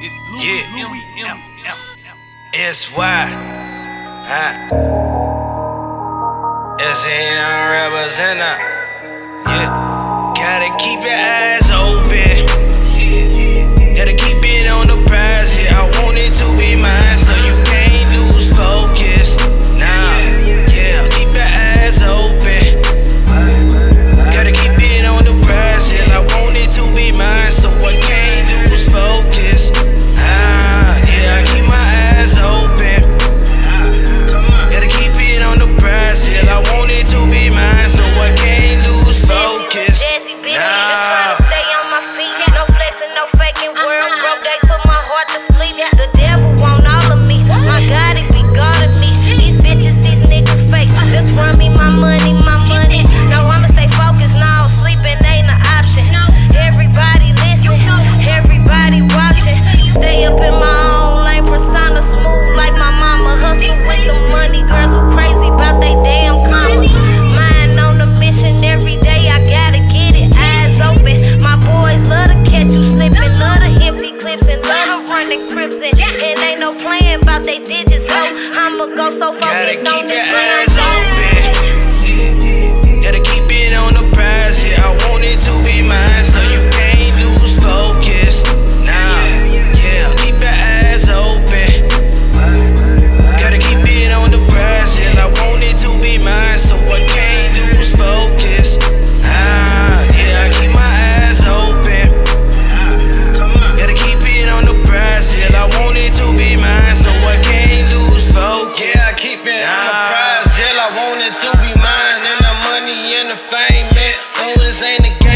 It's Louis, yeah, Louis M. M. S Y. Huh? S A N represent. Yeah. and crips and, and ain't no playing about they digits, ho. I'ma go so focused on this gram. in the game.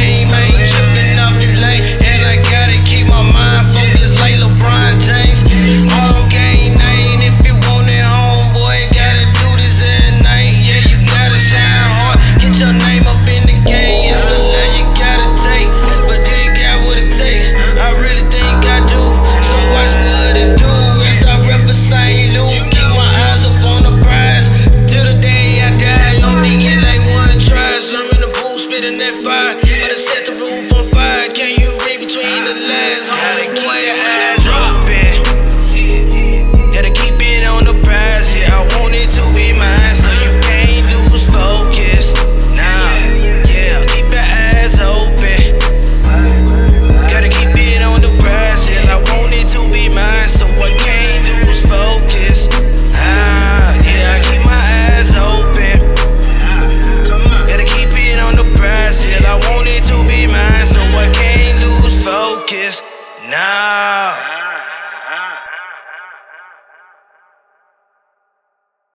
in that fire. But I set the roof on fire. Can you read between the lines? Homie?